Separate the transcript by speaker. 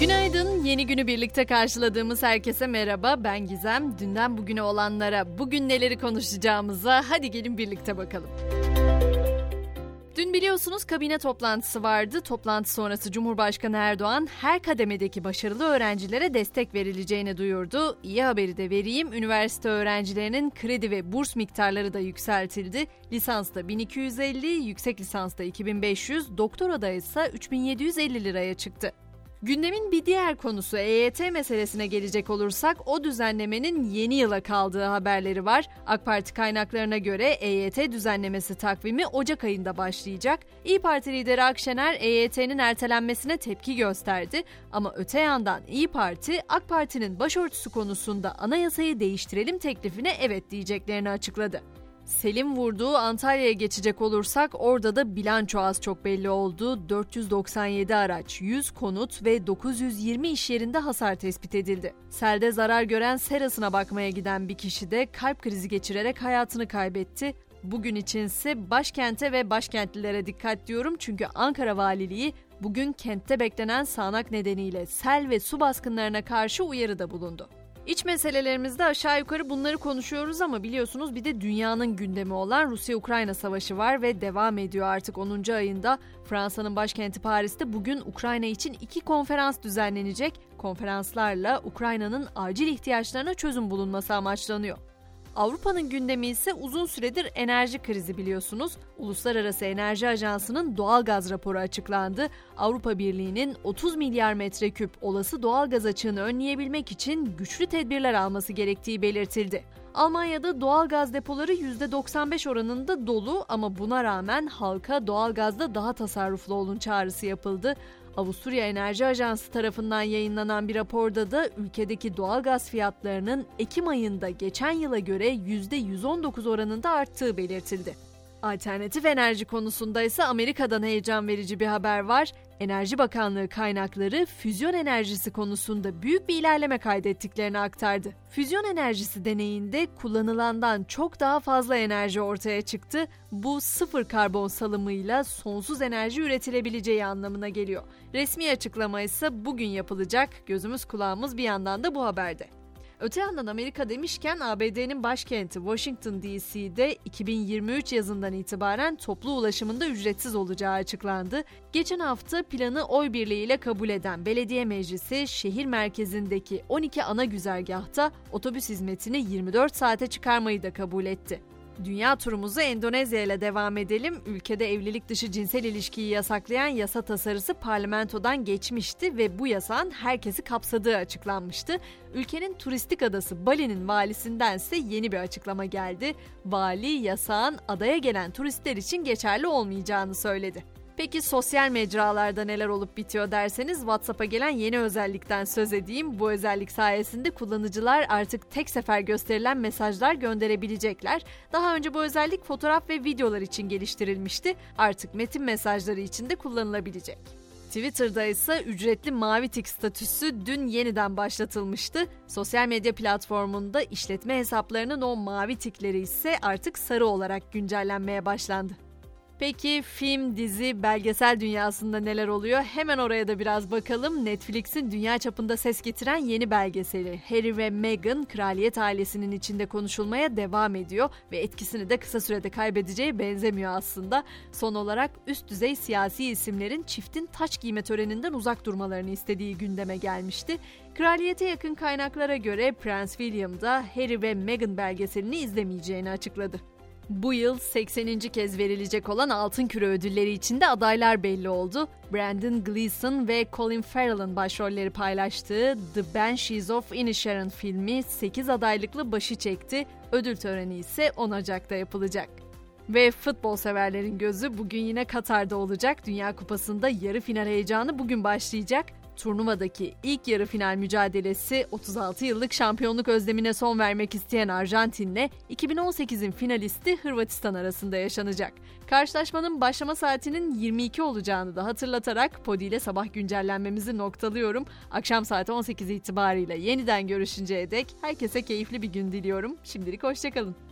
Speaker 1: Günaydın. Yeni günü birlikte karşıladığımız herkese merhaba. Ben Gizem. Dünden bugüne olanlara, bugün neleri konuşacağımıza hadi gelin birlikte bakalım. Dün biliyorsunuz kabine toplantısı vardı. Toplantı sonrası Cumhurbaşkanı Erdoğan her kademedeki başarılı öğrencilere destek verileceğini duyurdu. İyi haberi de vereyim. Üniversite öğrencilerinin kredi ve burs miktarları da yükseltildi. Lisansta 1250, yüksek lisansta 2500, doktorada ise 3750 liraya çıktı. Gündemin bir diğer konusu EYT meselesine gelecek olursak o düzenlemenin yeni yıla kaldığı haberleri var. AK Parti kaynaklarına göre EYT düzenlemesi takvimi Ocak ayında başlayacak. İyi Parti lideri Akşener EYT'nin ertelenmesine tepki gösterdi ama öte yandan İyi Parti AK Parti'nin başörtüsü konusunda anayasayı değiştirelim teklifine evet diyeceklerini açıkladı. Selim vurduğu Antalya'ya geçecek olursak orada da bilanço az çok belli oldu. 497 araç, 100 konut ve 920 iş yerinde hasar tespit edildi. Selde zarar gören serasına bakmaya giden bir kişi de kalp krizi geçirerek hayatını kaybetti. Bugün içinse başkente ve başkentlilere dikkat diyorum çünkü Ankara Valiliği bugün kentte beklenen sağanak nedeniyle sel ve su baskınlarına karşı uyarıda bulundu. İç meselelerimizde aşağı yukarı bunları konuşuyoruz ama biliyorsunuz bir de dünyanın gündemi olan Rusya-Ukrayna savaşı var ve devam ediyor artık 10. ayında. Fransa'nın başkenti Paris'te bugün Ukrayna için iki konferans düzenlenecek. Konferanslarla Ukrayna'nın acil ihtiyaçlarına çözüm bulunması amaçlanıyor. Avrupa'nın gündemi ise uzun süredir enerji krizi biliyorsunuz. Uluslararası Enerji Ajansı'nın doğal gaz raporu açıklandı. Avrupa Birliği'nin 30 milyar metreküp olası doğal gaz açığını önleyebilmek için güçlü tedbirler alması gerektiği belirtildi. Almanya'da doğal gaz depoları %95 oranında dolu ama buna rağmen halka doğal gazda daha tasarruflu olun çağrısı yapıldı. Avusturya Enerji Ajansı tarafından yayınlanan bir raporda da ülkedeki doğal gaz fiyatlarının Ekim ayında geçen yıla göre %119 oranında arttığı belirtildi. Alternatif enerji konusunda ise Amerika'dan heyecan verici bir haber var. Enerji Bakanlığı kaynakları füzyon enerjisi konusunda büyük bir ilerleme kaydettiklerini aktardı. Füzyon enerjisi deneyinde kullanılandan çok daha fazla enerji ortaya çıktı. Bu sıfır karbon salımıyla sonsuz enerji üretilebileceği anlamına geliyor. Resmi açıklama ise bugün yapılacak. Gözümüz kulağımız bir yandan da bu haberde. Öte yandan Amerika demişken ABD'nin başkenti Washington DC'de 2023 yazından itibaren toplu ulaşımında ücretsiz olacağı açıklandı. Geçen hafta planı oy birliğiyle kabul eden belediye meclisi şehir merkezindeki 12 ana güzergahta otobüs hizmetini 24 saate çıkarmayı da kabul etti. Dünya turumuzu Endonezya ile devam edelim. Ülkede evlilik dışı cinsel ilişkiyi yasaklayan yasa tasarısı parlamentodan geçmişti ve bu yasağın herkesi kapsadığı açıklanmıştı. Ülkenin turistik adası Bali'nin valisindense yeni bir açıklama geldi. Vali yasağın adaya gelen turistler için geçerli olmayacağını söyledi. Peki sosyal mecralarda neler olup bitiyor derseniz WhatsApp'a gelen yeni özellikten söz edeyim. Bu özellik sayesinde kullanıcılar artık tek sefer gösterilen mesajlar gönderebilecekler. Daha önce bu özellik fotoğraf ve videolar için geliştirilmişti. Artık metin mesajları için de kullanılabilecek. Twitter'da ise ücretli mavi tik statüsü dün yeniden başlatılmıştı. Sosyal medya platformunda işletme hesaplarının o mavi tikleri ise artık sarı olarak güncellenmeye başlandı. Peki film, dizi, belgesel dünyasında neler oluyor? Hemen oraya da biraz bakalım. Netflix'in dünya çapında ses getiren yeni belgeseli Harry ve Meghan kraliyet ailesinin içinde konuşulmaya devam ediyor ve etkisini de kısa sürede kaybedeceği benzemiyor aslında. Son olarak üst düzey siyasi isimlerin çiftin taç giyme töreninden uzak durmalarını istediği gündeme gelmişti. Kraliyete yakın kaynaklara göre Prens William da Harry ve Meghan belgeselini izlemeyeceğini açıkladı. Bu yıl 80. kez verilecek olan Altın Küre ödülleri için de adaylar belli oldu. Brandon Gleeson ve Colin Farrell'ın başrolleri paylaştığı The Banshees of Inisherin filmi 8 adaylıklı başı çekti. Ödül töreni ise 10 Ocak'ta yapılacak. Ve futbol severlerin gözü bugün yine Katar'da olacak. Dünya Kupası'nda yarı final heyecanı bugün başlayacak. Turnuvadaki ilk yarı final mücadelesi 36 yıllık şampiyonluk özlemine son vermek isteyen Arjantin'le 2018'in finalisti Hırvatistan arasında yaşanacak. Karşılaşmanın başlama saatinin 22 olacağını da hatırlatarak Podi ile sabah güncellenmemizi noktalıyorum. Akşam saat 18 itibariyle yeniden görüşünceye dek herkese keyifli bir gün diliyorum. Şimdilik hoşçakalın.